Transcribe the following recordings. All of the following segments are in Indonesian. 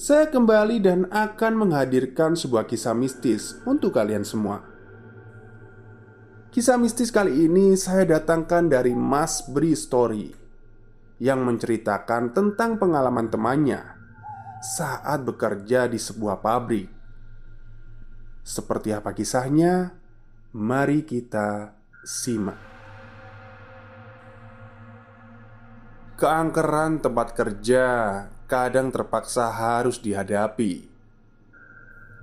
saya kembali dan akan menghadirkan sebuah kisah mistis untuk kalian semua. Kisah mistis kali ini saya datangkan dari Mas Bri Story yang menceritakan tentang pengalaman temannya saat bekerja di sebuah pabrik. Seperti apa kisahnya? Mari kita simak. Keangkeran tempat kerja kadang terpaksa harus dihadapi.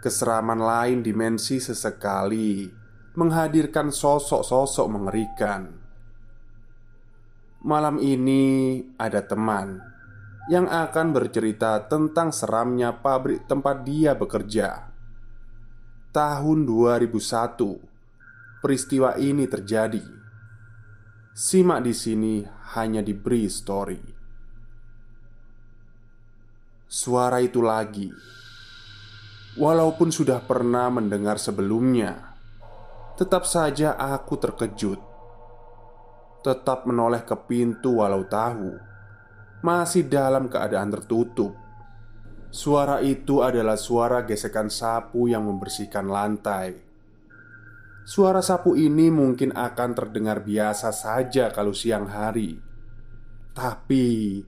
Keseraman lain dimensi sesekali menghadirkan sosok-sosok mengerikan. Malam ini ada teman yang akan bercerita tentang seramnya pabrik tempat dia bekerja. Tahun 2001, peristiwa ini terjadi. Simak di sini hanya diberi story. Suara itu lagi, walaupun sudah pernah mendengar sebelumnya, tetap saja aku terkejut. Tetap menoleh ke pintu, walau tahu masih dalam keadaan tertutup. Suara itu adalah suara gesekan sapu yang membersihkan lantai. Suara sapu ini mungkin akan terdengar biasa saja kalau siang hari, tapi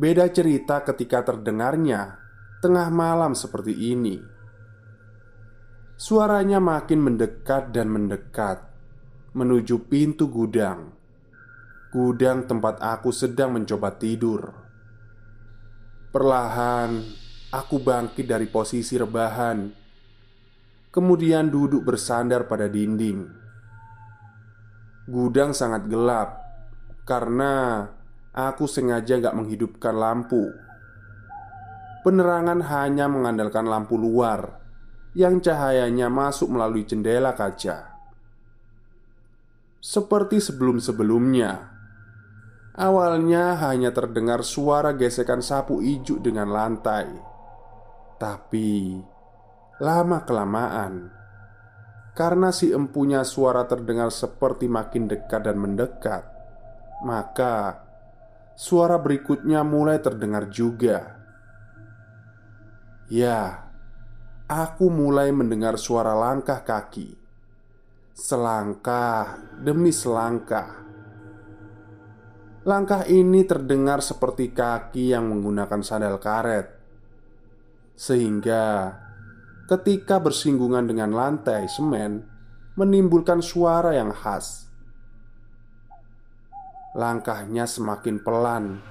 Beda cerita ketika terdengarnya tengah malam seperti ini. Suaranya makin mendekat dan mendekat menuju pintu gudang. Gudang tempat aku sedang mencoba tidur. Perlahan aku bangkit dari posisi rebahan, kemudian duduk bersandar pada dinding. Gudang sangat gelap karena Aku sengaja gak menghidupkan lampu. Penerangan hanya mengandalkan lampu luar Yang cahayanya masuk melalui jendela kaca. Seperti sebelum-sebelumnya Awalnya hanya terdengar suara gesekan sapu ijuk dengan lantai. Tapi Lama-kelamaan Karena si empunya suara terdengar seperti makin dekat dan mendekat Maka Suara berikutnya mulai terdengar juga. Ya, aku mulai mendengar suara langkah kaki, selangkah demi selangkah. Langkah ini terdengar seperti kaki yang menggunakan sandal karet, sehingga ketika bersinggungan dengan lantai semen, menimbulkan suara yang khas. Langkahnya semakin pelan.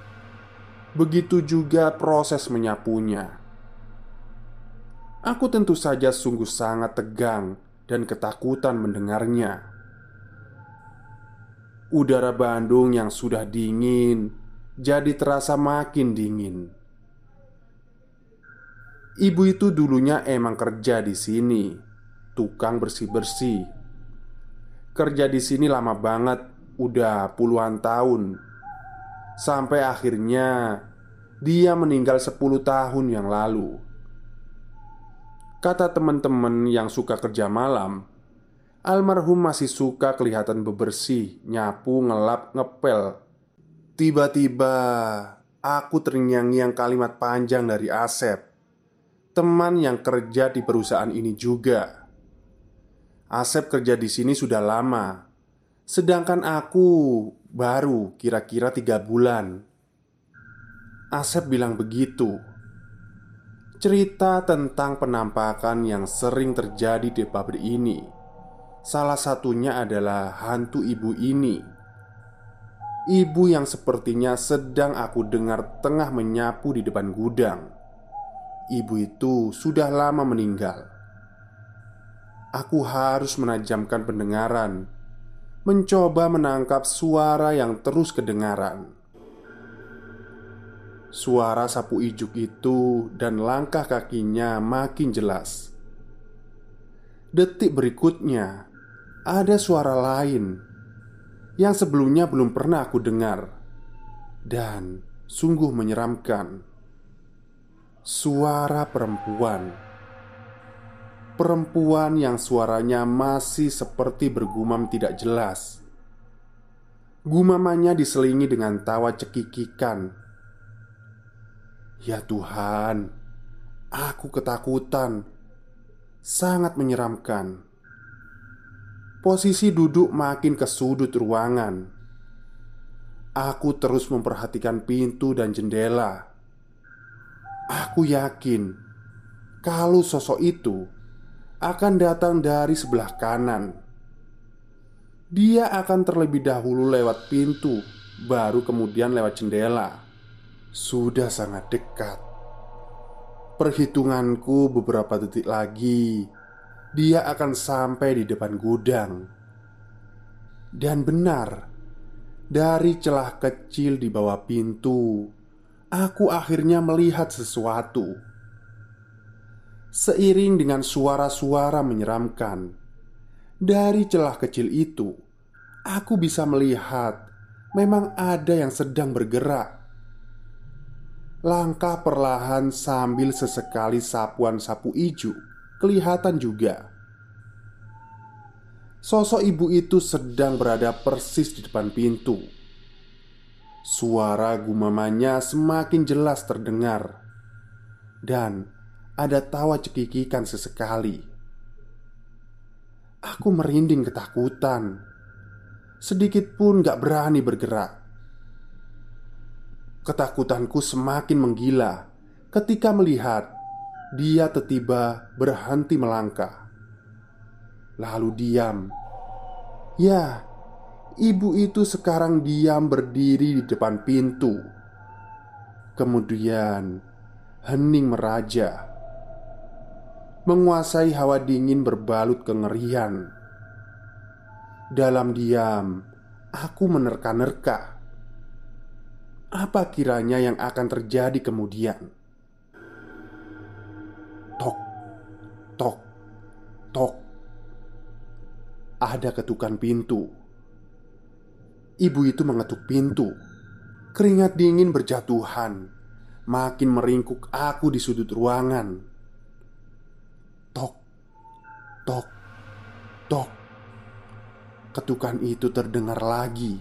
Begitu juga proses menyapunya. Aku tentu saja sungguh sangat tegang dan ketakutan mendengarnya. Udara Bandung yang sudah dingin jadi terasa makin dingin. Ibu itu dulunya emang kerja di sini, tukang bersih-bersih. Kerja di sini lama banget udah puluhan tahun. Sampai akhirnya Dia meninggal 10 tahun yang lalu. Kata teman-teman yang suka kerja malam Almarhum masih suka kelihatan bebersih, nyapu, ngelap, ngepel. Tiba-tiba aku terngiang-ngiang kalimat panjang dari Asep Teman yang kerja di perusahaan ini juga. Asep kerja di sini sudah lama Sedangkan aku baru kira-kira tiga bulan Asep bilang begitu. Cerita tentang penampakan yang sering terjadi di pabrik ini, salah satunya adalah hantu ibu ini. Ibu yang sepertinya sedang aku dengar tengah menyapu di depan gudang. Ibu itu sudah lama meninggal. Aku harus menajamkan pendengaran, mencoba menangkap suara yang terus kedengaran. Suara sapu ijuk itu dan langkah kakinya makin jelas. Detik berikutnya, ada suara lain yang sebelumnya belum pernah aku dengar dan sungguh menyeramkan. Suara perempuan, perempuan yang suaranya masih seperti bergumam tidak jelas. Gumamannya diselingi dengan tawa cekikikan Ya Tuhan, aku ketakutan, sangat menyeramkan. Posisi duduk makin ke sudut ruangan. Aku terus memperhatikan pintu dan jendela. Aku yakin kalau sosok itu akan datang dari sebelah kanan. Dia akan terlebih dahulu lewat pintu, baru kemudian lewat jendela sudah sangat dekat. Perhitunganku beberapa detik lagi, dia akan sampai di depan gudang. Dan benar, dari celah kecil di bawah pintu, aku akhirnya melihat sesuatu. Seiring dengan suara-suara menyeramkan dari celah kecil itu, aku bisa melihat memang ada yang sedang bergerak Langkah perlahan sambil sesekali sapuan sapu ijuk kelihatan juga. Sosok ibu itu sedang berada persis di depan pintu. Suara gumamannya semakin jelas terdengar, dan ada tawa cekikikan sesekali. Aku merinding ketakutan, sedikit pun gak berani bergerak. Ketakutanku semakin menggila ketika melihat dia tiba berhenti melangkah, lalu diam. Ya, ibu itu sekarang diam berdiri di depan pintu. Kemudian hening meraja, menguasai hawa dingin berbalut kengerian. Dalam diam, aku menerka-nerka apa kiranya yang akan terjadi kemudian? Tok, tok, tok. Ada ketukan pintu. Ibu itu mengetuk pintu. Keringat dingin berjatuhan, makin meringkuk aku di sudut ruangan. Tok, tok. Ketukan itu terdengar lagi.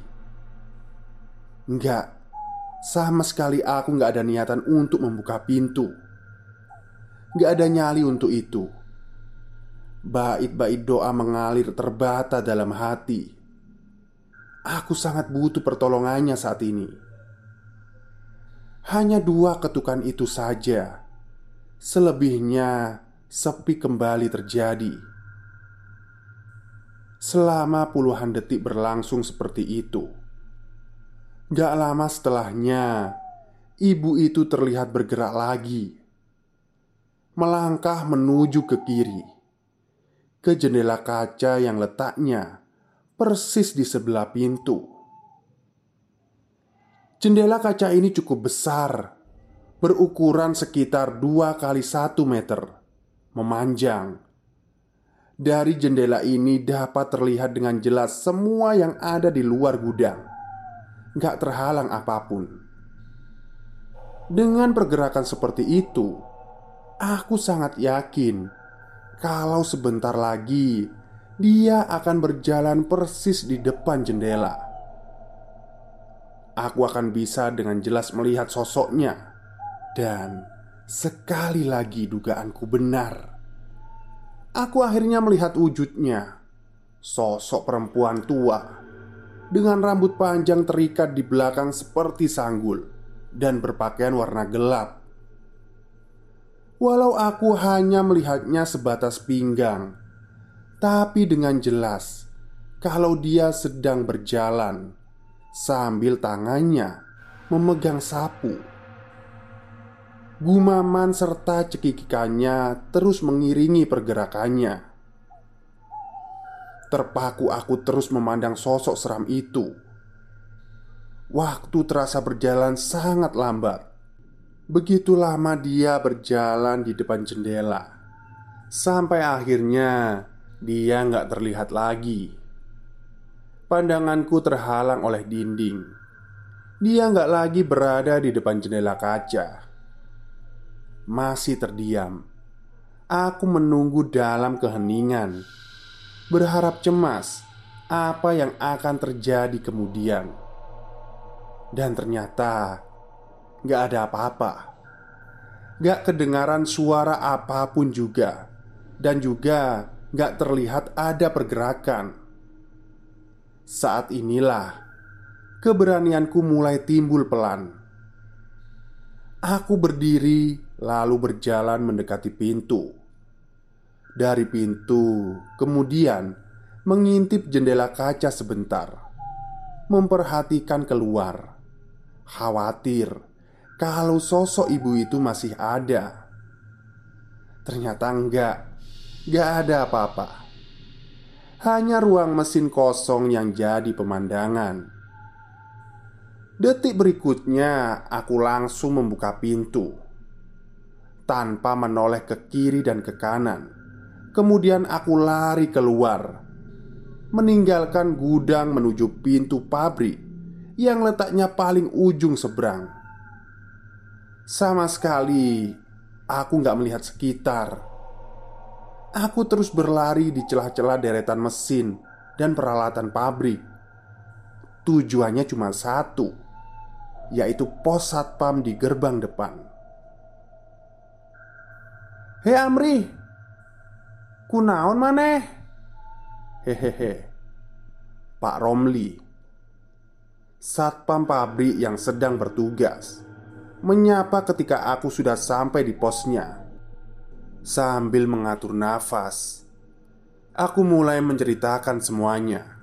Enggak, sama sekali aku nggak ada niatan untuk membuka pintu. Nggak ada nyali untuk itu. Bait-bait doa mengalir terbata dalam hati. Aku sangat butuh pertolongannya saat ini. Hanya dua ketukan itu saja. Selebihnya sepi kembali terjadi Selama puluhan detik berlangsung seperti itu Gak lama setelahnya, ibu itu terlihat bergerak lagi, melangkah menuju ke kiri, ke jendela kaca yang letaknya persis di sebelah pintu. Jendela kaca ini cukup besar, berukuran sekitar dua kali satu meter, memanjang. Dari jendela ini dapat terlihat dengan jelas semua yang ada di luar gudang gak terhalang apa pun. Dengan pergerakan seperti itu, aku sangat yakin kalau sebentar lagi dia akan berjalan persis di depan jendela. Aku akan bisa dengan jelas melihat sosoknya, dan sekali lagi dugaanku benar. Aku akhirnya melihat wujudnya, sosok perempuan tua dengan rambut panjang terikat di belakang seperti sanggul dan berpakaian warna gelap. Walau aku hanya melihatnya sebatas pinggang, tapi dengan jelas kalau dia sedang berjalan sambil tangannya memegang sapu. Gumaman serta cekikikannya terus mengiringi pergerakannya. Terpaku aku terus memandang sosok seram itu. Waktu terasa berjalan sangat lambat. Begitu lama dia berjalan di depan jendela, sampai akhirnya dia nggak terlihat lagi. Pandanganku terhalang oleh dinding. Dia nggak lagi berada di depan jendela kaca masih terdiam. Aku menunggu dalam keheningan, berharap cemas apa yang akan terjadi kemudian. Dan ternyata gak ada apa-apa. Gak kedengaran suara apa pun juga, dan juga gak terlihat ada pergerakan. Saat inilah keberanianku mulai timbul pelan. Aku berdiri lalu berjalan mendekati pintu. Dari pintu, kemudian mengintip jendela kaca sebentar, memperhatikan keluar, khawatir kalau sosok ibu itu masih ada. Ternyata enggak, enggak ada apa-apa. Hanya ruang mesin kosong yang jadi pemandangan. Detik berikutnya, aku langsung membuka pintu tanpa menoleh ke kiri dan ke kanan. Kemudian aku lari keluar, meninggalkan gudang menuju pintu pabrik yang letaknya paling ujung seberang. Sama sekali aku nggak melihat sekitar. Aku terus berlari di celah-celah deretan mesin dan peralatan pabrik. Tujuannya cuma satu, yaitu pos satpam di gerbang depan. Hei Amri. Kunaon maneh? Hehehe. Pak Romli. Satpam pabrik yang sedang bertugas. Menyapa ketika aku sudah sampai di posnya. Sambil mengatur nafas Aku mulai menceritakan semuanya.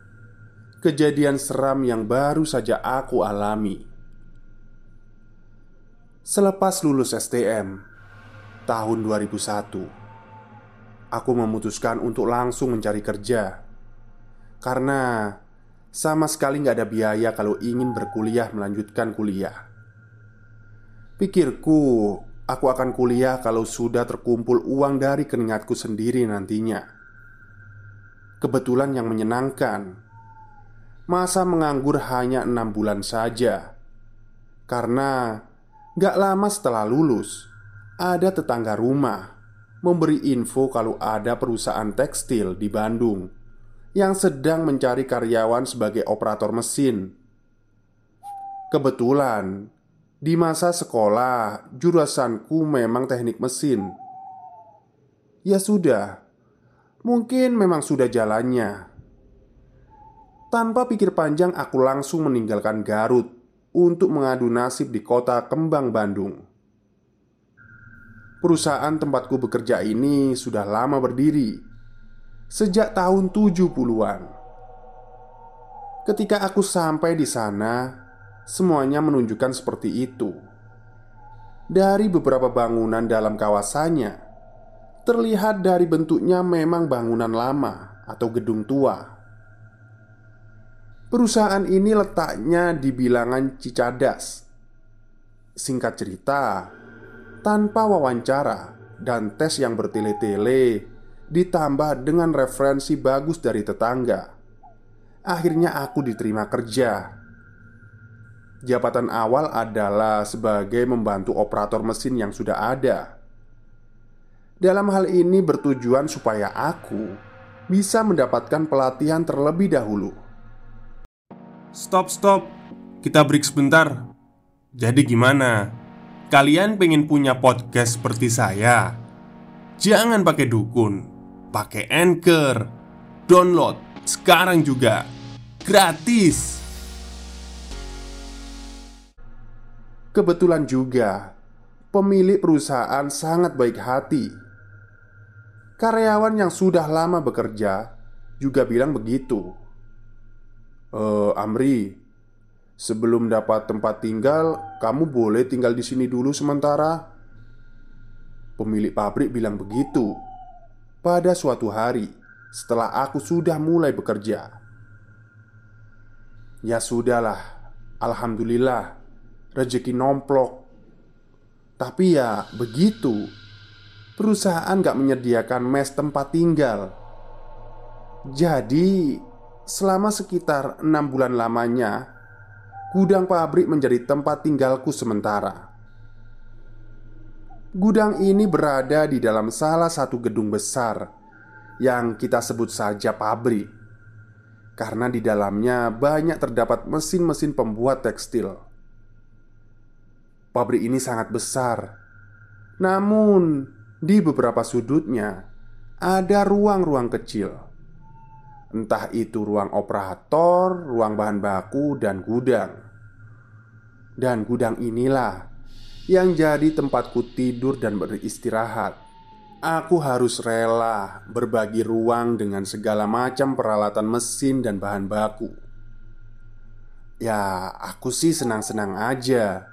Kejadian seram yang baru saja aku alami. Selepas lulus STM tahun 2001 Aku memutuskan untuk langsung mencari kerja. Karena sama sekali nggak ada biaya kalau ingin berkuliah melanjutkan kuliah. Pikirku, aku akan kuliah kalau sudah terkumpul uang dari keringatku sendiri nantinya. Kebetulan yang menyenangkan. Masa menganggur hanya enam bulan saja. Karena Gak lama setelah lulus ada tetangga rumah memberi info kalau ada perusahaan tekstil di Bandung yang sedang mencari karyawan sebagai operator mesin. Kebetulan di masa sekolah jurusanku memang teknik mesin. Ya sudah, mungkin memang sudah jalannya. Tanpa pikir panjang, aku langsung meninggalkan Garut untuk mengadu nasib di kota Kembang, Bandung. Perusahaan tempatku bekerja ini sudah lama berdiri Sejak tahun 70-an Ketika aku sampai di sana Semuanya menunjukkan seperti itu. Dari beberapa bangunan dalam kawasannya Terlihat dari bentuknya memang bangunan lama Atau gedung tua. Perusahaan ini letaknya di bilangan Cicadas. Singkat cerita, tanpa wawancara dan tes yang bertele-tele, ditambah dengan referensi bagus dari tetangga. Akhirnya aku diterima kerja. Jabatan awal adalah sebagai membantu operator mesin yang sudah ada. Dalam hal ini bertujuan supaya aku bisa mendapatkan pelatihan terlebih dahulu. Stop, stop. Kita break sebentar. Jadi gimana? Kalian pengen punya podcast seperti saya? Jangan pakai dukun, pakai Anchor. Download sekarang juga. Gratis. Kebetulan juga pemilik perusahaan sangat baik hati. Karyawan yang sudah lama bekerja juga bilang begitu. Eh, Amri, sebelum dapat tempat tinggal, kamu boleh tinggal di sini dulu sementara. Pemilik pabrik bilang begitu pada suatu hari setelah aku sudah mulai bekerja. Ya sudahlah, alhamdulillah, rezeki nomplok. Tapi ya begitu, perusahaan gak menyediakan mes tempat tinggal. Jadi, selama sekitar enam bulan lamanya, gudang pabrik menjadi tempat tinggalku sementara. Gudang ini berada di dalam salah satu gedung besar yang kita sebut saja pabrik, karena di dalamnya banyak terdapat mesin-mesin pembuat tekstil. Pabrik ini sangat besar, namun di beberapa sudutnya ada ruang-ruang kecil. Entah itu ruang operator, ruang bahan baku, dan gudang. Dan gudang inilah yang jadi tempatku tidur dan beristirahat. Aku harus rela berbagi ruang dengan segala macam peralatan mesin dan bahan baku. Ya, aku sih senang-senang aja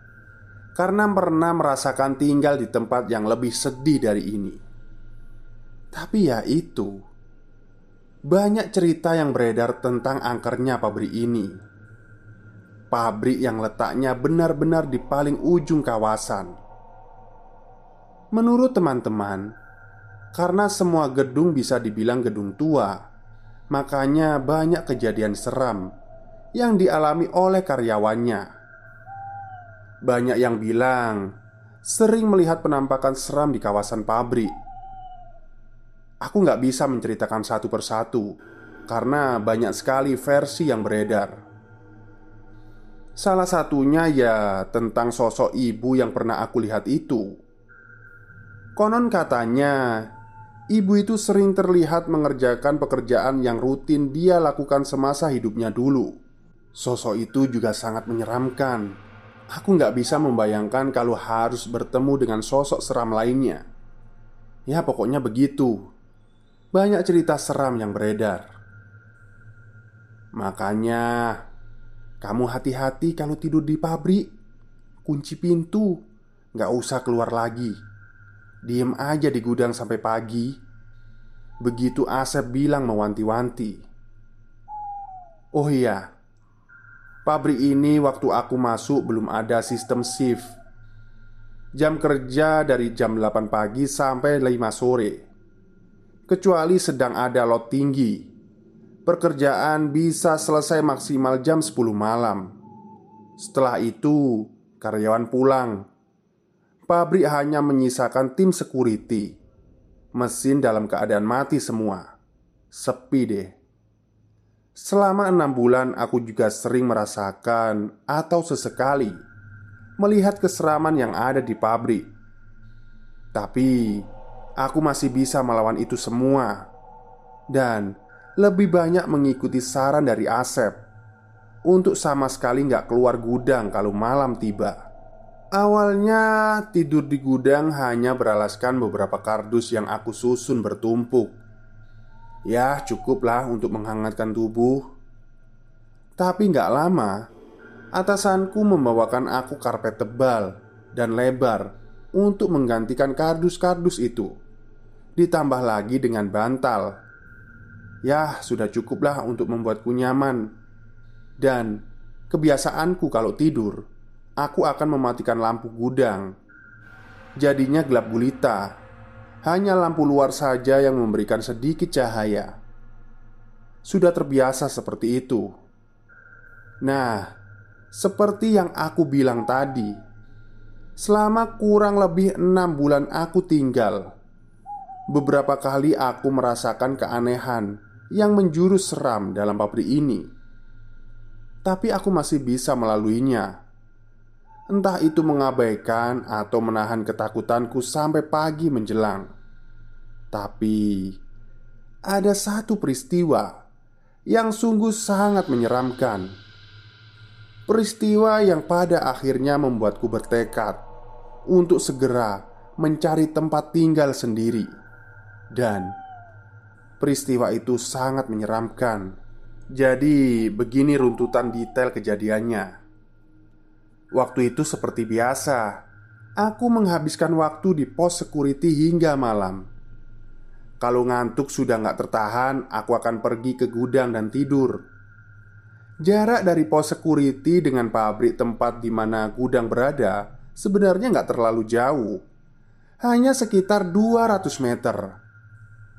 karena pernah merasakan tinggal di tempat yang lebih sedih dari ini. Tapi ya, itu banyak cerita yang beredar tentang angkernya pabrik ini pabrik yang letaknya benar-benar di paling ujung kawasan. Menurut teman-teman, karena semua gedung bisa dibilang gedung tua, makanya banyak kejadian seram yang dialami oleh karyawannya. Banyak yang bilang sering melihat penampakan seram di kawasan pabrik. Aku nggak bisa menceritakan satu persatu karena banyak sekali versi yang beredar. Salah satunya ya tentang sosok ibu yang pernah aku lihat itu. Konon katanya, ibu itu sering terlihat mengerjakan pekerjaan yang rutin dia lakukan semasa hidupnya dulu. Sosok itu juga sangat menyeramkan. Aku nggak bisa membayangkan kalau harus bertemu dengan sosok seram lainnya. Ya, pokoknya begitu. Banyak cerita seram yang beredar. Makanya, kamu hati-hati kalau tidur di pabrik. Kunci pintu. Gak usah keluar lagi. Diem aja di gudang sampai pagi. Begitu Asep bilang mewanti-wanti. Oh iya Pabrik ini waktu aku masuk belum ada sistem shift. Jam kerja dari jam 8 pagi sampai 5 sore. Kecuali sedang ada lot tinggi Pekerjaan bisa selesai maksimal jam 10 malam. Setelah itu, karyawan pulang. Pabrik hanya menyisakan tim security Mesin dalam keadaan mati semua. Sepi deh. Selama enam bulan aku juga sering merasakan Atau sesekali Melihat keseraman yang ada di pabrik. Tapi Aku masih bisa melawan itu semua. Dan lebih banyak mengikuti saran dari Asep untuk sama sekali nggak keluar gudang kalau malam tiba. Awalnya tidur di gudang hanya beralaskan beberapa kardus yang aku susun bertumpuk. Ya, cukuplah untuk menghangatkan tubuh. Tapi nggak lama, atasanku membawakan aku karpet tebal dan lebar untuk menggantikan kardus-kardus itu. Ditambah lagi dengan bantal Ya, sudah cukuplah untuk membuatku nyaman. Dan kebiasaanku kalau tidur, aku akan mematikan lampu gudang. Jadinya gelap gulita. Hanya lampu luar saja yang memberikan sedikit cahaya. Sudah terbiasa seperti itu. Nah, seperti yang aku bilang tadi, selama kurang lebih enam bulan aku tinggal, beberapa kali aku merasakan keanehan yang menjurus seram dalam pabrik ini. Tapi aku masih bisa melaluinya. Entah itu mengabaikan atau menahan ketakutanku sampai pagi menjelang. Tapi ada satu peristiwa yang sungguh sangat menyeramkan. Peristiwa yang pada akhirnya membuatku bertekad untuk segera mencari tempat tinggal sendiri, dan peristiwa itu sangat menyeramkan. Jadi, begini runtutan detail kejadiannya. Waktu itu, seperti biasa, aku menghabiskan waktu di pos security hingga malam. Kalau ngantuk sudah nggak tertahan, aku akan pergi ke gudang dan tidur. Jarak dari pos security dengan pabrik tempat di mana gudang berada sebenarnya nggak terlalu jauh, hanya sekitar 200 meter.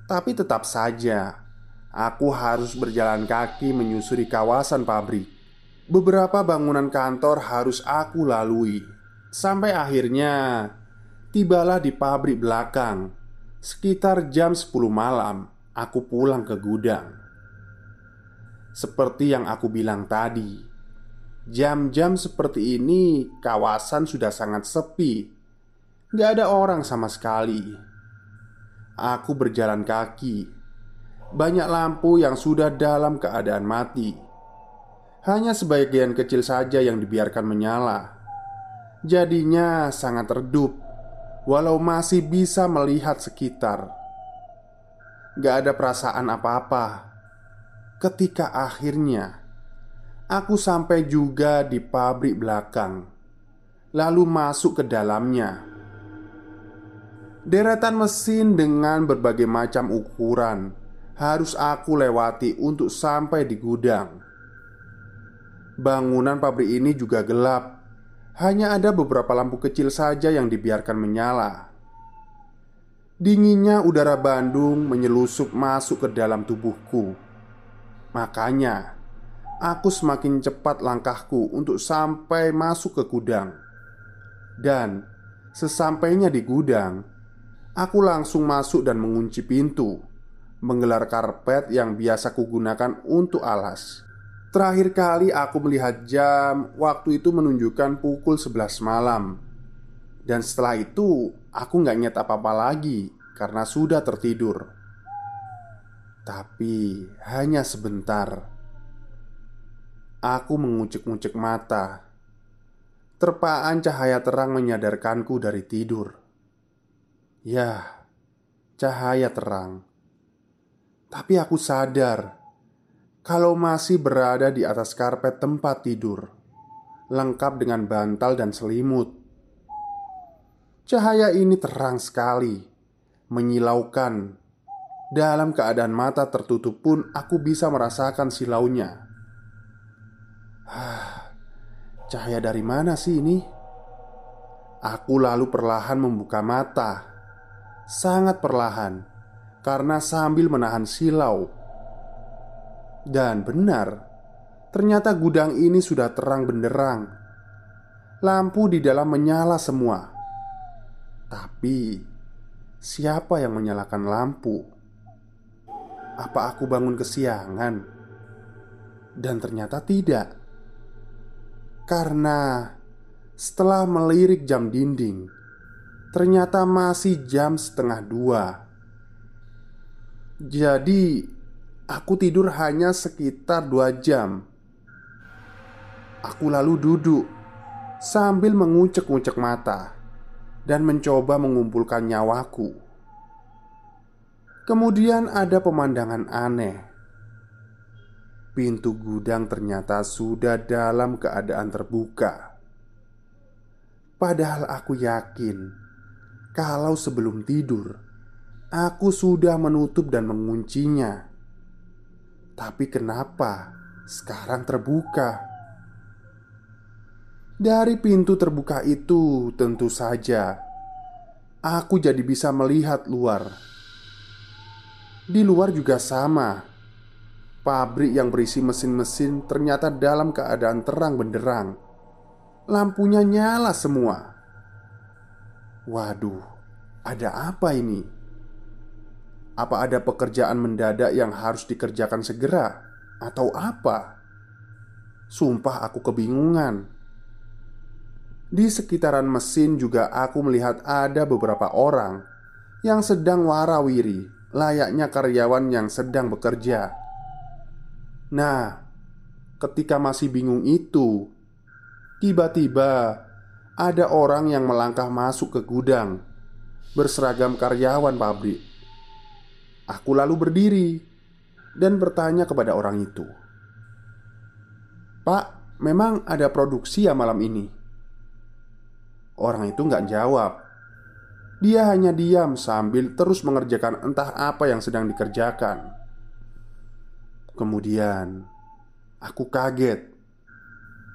Tapi tetap saja, aku harus berjalan kaki menyusuri kawasan pabrik. Beberapa bangunan kantor harus aku lalui, sampai akhirnya tibalah di pabrik belakang Sekitar jam 10 malam, aku pulang ke gudang. Seperti yang aku bilang tadi, jam-jam seperti ini kawasan sudah sangat sepi. Gak ada orang sama sekali. Aku berjalan kaki. Banyak lampu yang sudah dalam keadaan mati. Hanya sebagian kecil saja yang dibiarkan menyala. Jadinya sangat redup walau masih bisa melihat sekitar. Gak ada perasaan apa-apa ketika akhirnya aku sampai juga di pabrik belakang, lalu masuk ke dalamnya. Deretan mesin dengan berbagai macam ukuran harus aku lewati untuk sampai di gudang. Bangunan pabrik ini juga gelap hanya ada beberapa lampu kecil saja yang dibiarkan menyala. Dinginnya udara Bandung menyelusup masuk ke dalam tubuhku. Makanya, aku semakin cepat langkahku untuk sampai masuk ke gudang. Dan sesampainya di gudang, aku langsung masuk dan mengunci pintu, menggelar karpet yang biasa kugunakan untuk alas. Terakhir kali aku melihat jam Waktu itu menunjukkan pukul 11 malam. Dan setelah itu Aku nggak nyet apa-apa lagi Karena sudah tertidur. Tapi hanya sebentar. Aku mengucek-ngucek mata. Terpaan cahaya terang menyadarkanku dari tidur Ya, cahaya terang Tapi aku sadar kalau masih berada di atas karpet tempat tidur, lengkap dengan bantal dan selimut. Cahaya ini terang sekali, menyilaukan. Dalam keadaan mata tertutup pun, aku bisa merasakan silaunya. Ah, cahaya dari mana sih ini? Aku lalu perlahan membuka mata, sangat perlahan, karena sambil menahan silau dan benar, ternyata gudang ini sudah terang benderang. Lampu di dalam menyala semua. Tapi, siapa yang menyalakan lampu? Apa aku bangun kesiangan? Dan ternyata tidak. Karena setelah melirik jam dinding, ternyata masih jam setengah dua. Jadi, Aku tidur hanya sekitar dua jam. Aku lalu duduk sambil mengucek-ngucek mata dan mencoba mengumpulkan nyawaku. Kemudian ada pemandangan aneh. Pintu gudang ternyata sudah dalam keadaan terbuka. Padahal aku yakin kalau sebelum tidur aku sudah menutup dan menguncinya. Tapi kenapa sekarang terbuka? Dari pintu terbuka itu, tentu saja aku jadi bisa melihat luar. Di luar juga sama, Pabrik yang berisi mesin-mesin ternyata dalam keadaan terang benderang. Lampunya nyala semua. Waduh, ada apa ini? Apa ada pekerjaan mendadak yang harus dikerjakan segera, atau apa? Sumpah, aku kebingungan. Di sekitaran mesin juga aku melihat ada beberapa orang yang sedang warawiri, layaknya karyawan yang sedang bekerja. Nah, ketika masih bingung itu, tiba-tiba ada orang yang melangkah masuk ke gudang berseragam karyawan pabrik. Aku lalu berdiri dan bertanya kepada orang itu, "Pak, memang ada produksi ya malam ini?" Orang itu nggak jawab. Dia hanya diam sambil terus mengerjakan entah apa yang sedang dikerjakan. Kemudian aku kaget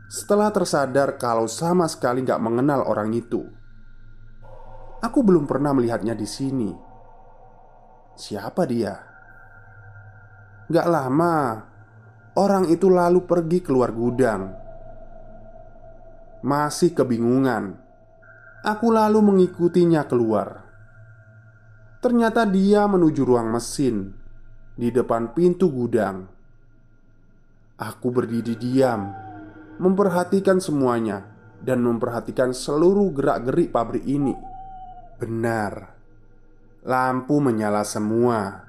setelah tersadar kalau sama sekali nggak mengenal orang itu. Aku belum pernah melihatnya di sini. Siapa dia? Gak lama, orang itu lalu pergi keluar gudang. Masih kebingungan, aku lalu mengikutinya keluar. Ternyata dia menuju ruang mesin di depan pintu gudang. Aku berdiri diam, memperhatikan semuanya, dan memperhatikan seluruh gerak-gerik pabrik ini. Benar, lampu menyala semua.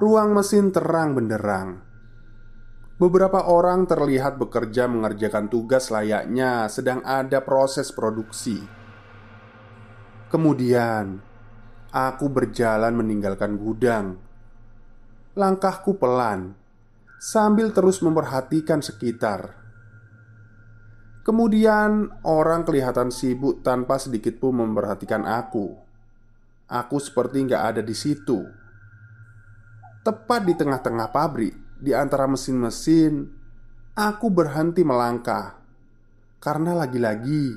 Ruang mesin terang benderang. Beberapa orang terlihat bekerja mengerjakan tugas layaknya sedang ada proses produksi. Kemudian, aku berjalan meninggalkan gudang Langkahku pelan sambil terus memperhatikan sekitar. Kemudian orang kelihatan sibuk tanpa sedikit pun memperhatikan aku. Aku seperti nggak ada di situ. Tepat di tengah-tengah pabrik, di antara mesin-mesin, aku berhenti melangkah karena lagi-lagi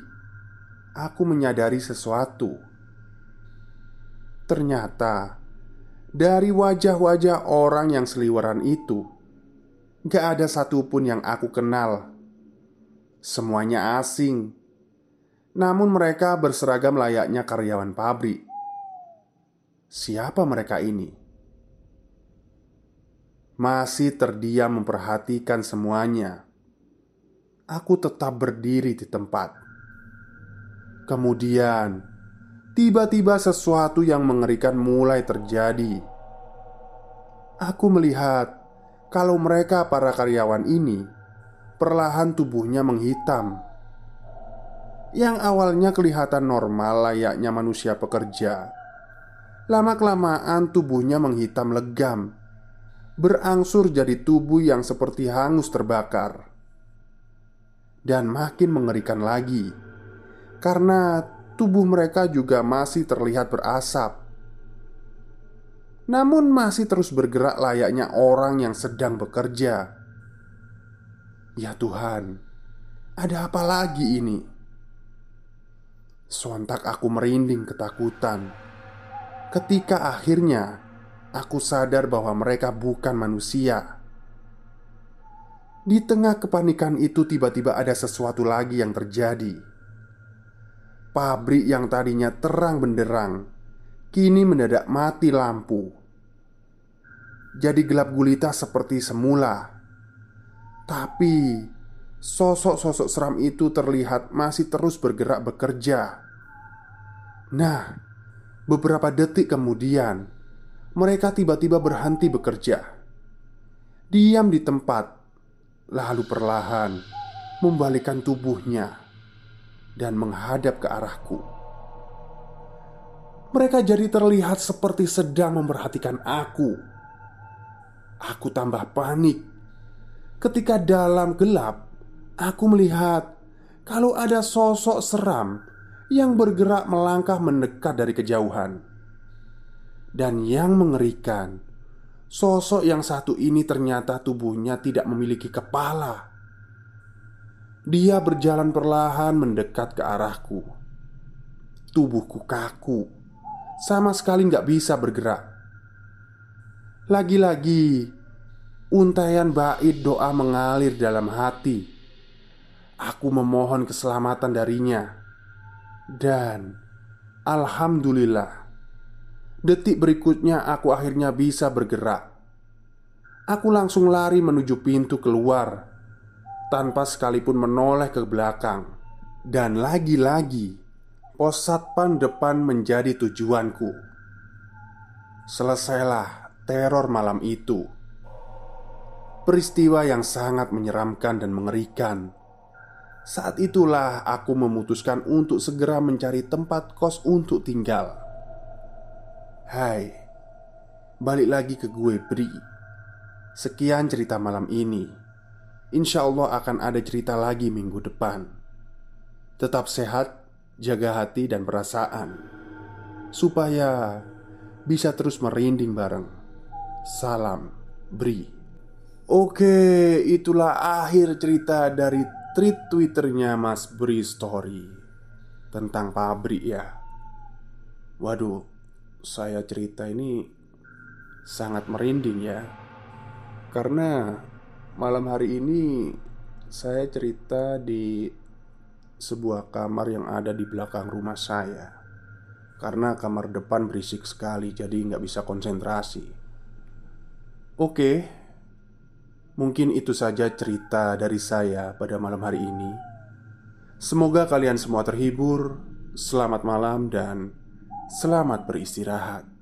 aku menyadari sesuatu. Ternyata dari wajah-wajah orang yang seliweran itu, gak ada satupun yang aku kenal. Semuanya asing, namun mereka berseragam layaknya karyawan pabrik. Siapa mereka ini? Masih terdiam memperhatikan semuanya. Aku tetap berdiri di tempat. Kemudian, Tiba-tiba sesuatu yang mengerikan mulai terjadi. Aku melihat kalau mereka para karyawan ini perlahan tubuhnya menghitam. Yang awalnya kelihatan normal layaknya manusia pekerja. Lama-kelamaan tubuhnya menghitam legam, berangsur jadi tubuh yang seperti hangus terbakar. Dan makin mengerikan lagi karena tubuh mereka juga masih terlihat berasap. Namun, masih terus bergerak layaknya orang yang sedang bekerja. Ya Tuhan, ada apa lagi ini? Sontak aku merinding ketakutan ketika akhirnya aku sadar bahwa mereka bukan manusia. Di tengah kepanikan itu, tiba-tiba ada sesuatu lagi yang terjadi. Pabrik yang tadinya terang benderang kini mendadak mati lampu. Jadi gelap gulita seperti semula. Tapi sosok-sosok seram itu terlihat masih terus bergerak bekerja. Nah, beberapa detik kemudian mereka tiba-tiba berhenti bekerja. Diam di tempat, lalu perlahan membalikkan tubuhnya dan menghadap ke arahku. Mereka jadi terlihat seperti sedang memperhatikan aku. Aku tambah panik ketika dalam gelap aku melihat kalau ada sosok seram yang bergerak melangkah mendekat dari kejauhan. Dan yang mengerikan, sosok yang satu ini ternyata tubuhnya tidak memiliki kepala. Dia berjalan perlahan mendekat ke arahku. Tubuhku kaku, sama sekali nggak bisa bergerak. Lagi-lagi, Untaian bait doa mengalir dalam hati. Aku memohon keselamatan darinya, dan alhamdulillah, detik berikutnya aku akhirnya bisa bergerak. Aku langsung lari menuju pintu keluar tanpa sekalipun menoleh ke belakang, dan lagi-lagi pos satpam depan menjadi tujuanku. Selesailah teror malam itu peristiwa yang sangat menyeramkan dan mengerikan. Saat itulah aku memutuskan untuk segera mencari tempat kos untuk tinggal. Hai, balik lagi ke gue, Bri. Sekian cerita malam ini. Insya Allah akan ada cerita lagi minggu depan. Tetap sehat, jaga hati dan perasaan, supaya bisa terus merinding bareng. Salam, Bri. Oke, itulah akhir cerita dari tweet twitternya Mas Bri Story Tentang pabrik ya. Waduh, saya cerita ini sangat merinding ya. Karena malam hari ini saya cerita di sebuah kamar yang ada di belakang rumah saya. Karena kamar depan berisik sekali jadi nggak bisa konsentrasi. Oke, Mungkin itu saja cerita dari saya pada malam hari ini. Semoga kalian semua terhibur. Selamat malam dan selamat beristirahat.